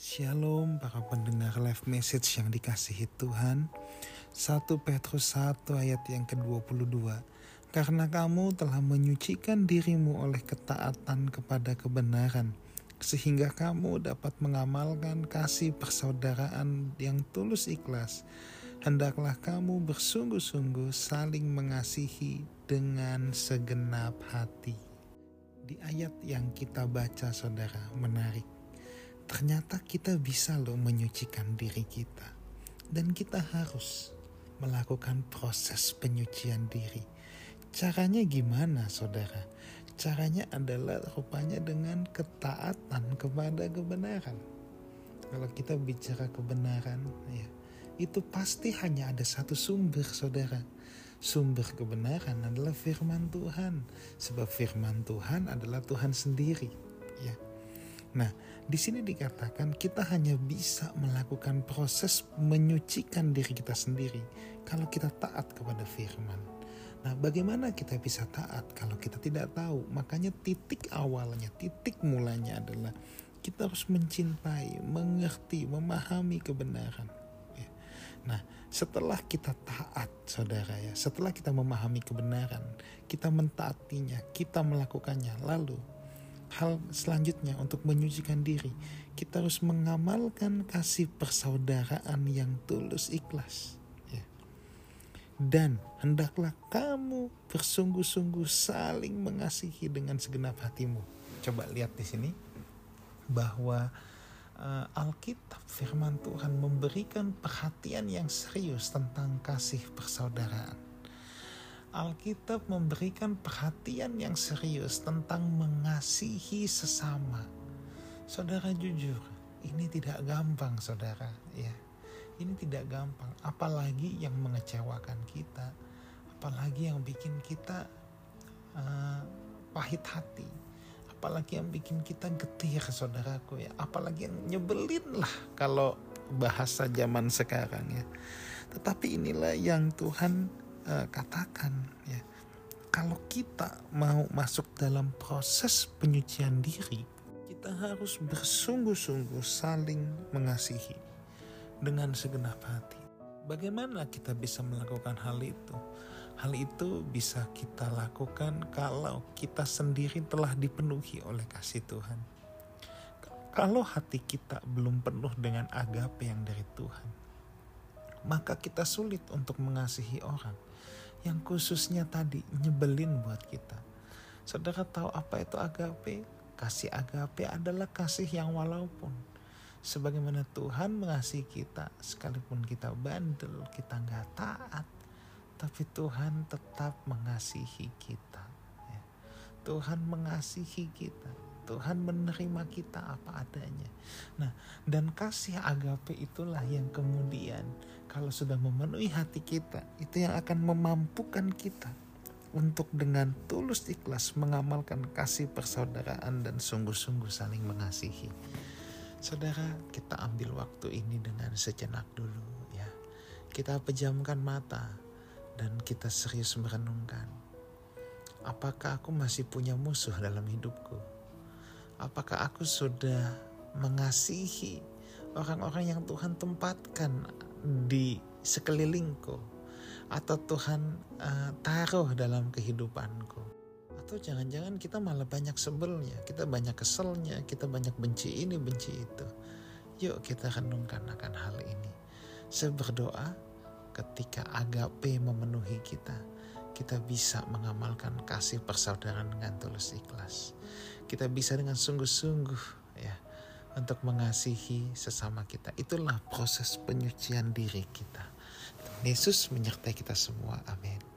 Shalom para pendengar live message yang dikasihi Tuhan? 1 Petrus 1 ayat yang ke-22 Karena kamu telah menyucikan dirimu oleh ketaatan kepada kebenaran Sehingga kamu dapat mengamalkan kasih persaudaraan yang tulus ikhlas Hendaklah kamu bersungguh-sungguh saling mengasihi dengan segenap hati. Di ayat yang kita baca saudara menarik ternyata kita bisa loh menyucikan diri kita. Dan kita harus melakukan proses penyucian diri. Caranya gimana saudara? Caranya adalah rupanya dengan ketaatan kepada kebenaran. Kalau kita bicara kebenaran, ya itu pasti hanya ada satu sumber saudara. Sumber kebenaran adalah firman Tuhan. Sebab firman Tuhan adalah Tuhan sendiri. Ya, Nah, di sini dikatakan kita hanya bisa melakukan proses menyucikan diri kita sendiri kalau kita taat kepada firman. Nah, bagaimana kita bisa taat kalau kita tidak tahu? Makanya titik awalnya, titik mulanya adalah kita harus mencintai, mengerti, memahami kebenaran. Ya. Nah, setelah kita taat, saudara ya, setelah kita memahami kebenaran, kita mentaatinya, kita melakukannya, lalu hal selanjutnya untuk menyucikan diri, kita harus mengamalkan kasih persaudaraan yang tulus ikhlas. Ya. Dan hendaklah kamu bersungguh-sungguh saling mengasihi dengan segenap hatimu. Coba lihat di sini bahwa uh, Alkitab firman Tuhan memberikan perhatian yang serius tentang kasih persaudaraan Alkitab memberikan perhatian yang serius tentang mengasihi sesama. Saudara jujur, ini tidak gampang saudara ya. Ini tidak gampang, apalagi yang mengecewakan kita, apalagi yang bikin kita uh, pahit hati, apalagi yang bikin kita getir saudaraku ya, apalagi yang nyebelin lah kalau bahasa zaman sekarang ya. Tetapi inilah yang Tuhan uh, katakan ya. Kalau kita mau masuk dalam proses penyucian diri kita harus bersungguh-sungguh saling mengasihi dengan segenap hati. Bagaimana kita bisa melakukan hal itu? Hal itu bisa kita lakukan kalau kita sendiri telah dipenuhi oleh kasih Tuhan. Kalau hati kita belum penuh dengan agape yang dari Tuhan maka kita sulit untuk mengasihi orang yang khususnya tadi nyebelin buat kita. Saudara tahu apa itu agape? Kasih agape adalah kasih yang walaupun sebagaimana Tuhan mengasihi kita sekalipun kita bandel, kita nggak taat, tapi Tuhan tetap mengasihi kita. Ya. Tuhan mengasihi kita. Tuhan menerima kita apa adanya. Nah, dan kasih agape itulah yang kemudian kalau sudah memenuhi hati kita, itu yang akan memampukan kita untuk dengan tulus ikhlas mengamalkan kasih persaudaraan dan sungguh-sungguh saling mengasihi. Saudara, kita ambil waktu ini dengan sejenak dulu ya. Kita pejamkan mata dan kita serius merenungkan. Apakah aku masih punya musuh dalam hidupku? Apakah aku sudah mengasihi orang-orang yang Tuhan tempatkan di sekelilingku atau Tuhan uh, taruh dalam kehidupanku? Atau jangan-jangan kita malah banyak sebelnya, kita banyak keselnya, kita banyak benci ini, benci itu. Yuk kita renungkan akan hal ini. Saya berdoa ketika agape memenuhi kita, kita bisa mengamalkan kasih persaudaraan dengan tulus ikhlas. Kita bisa dengan sungguh-sungguh ya untuk mengasihi sesama kita. Itulah proses penyucian diri kita. Yesus menyertai kita semua. Amin.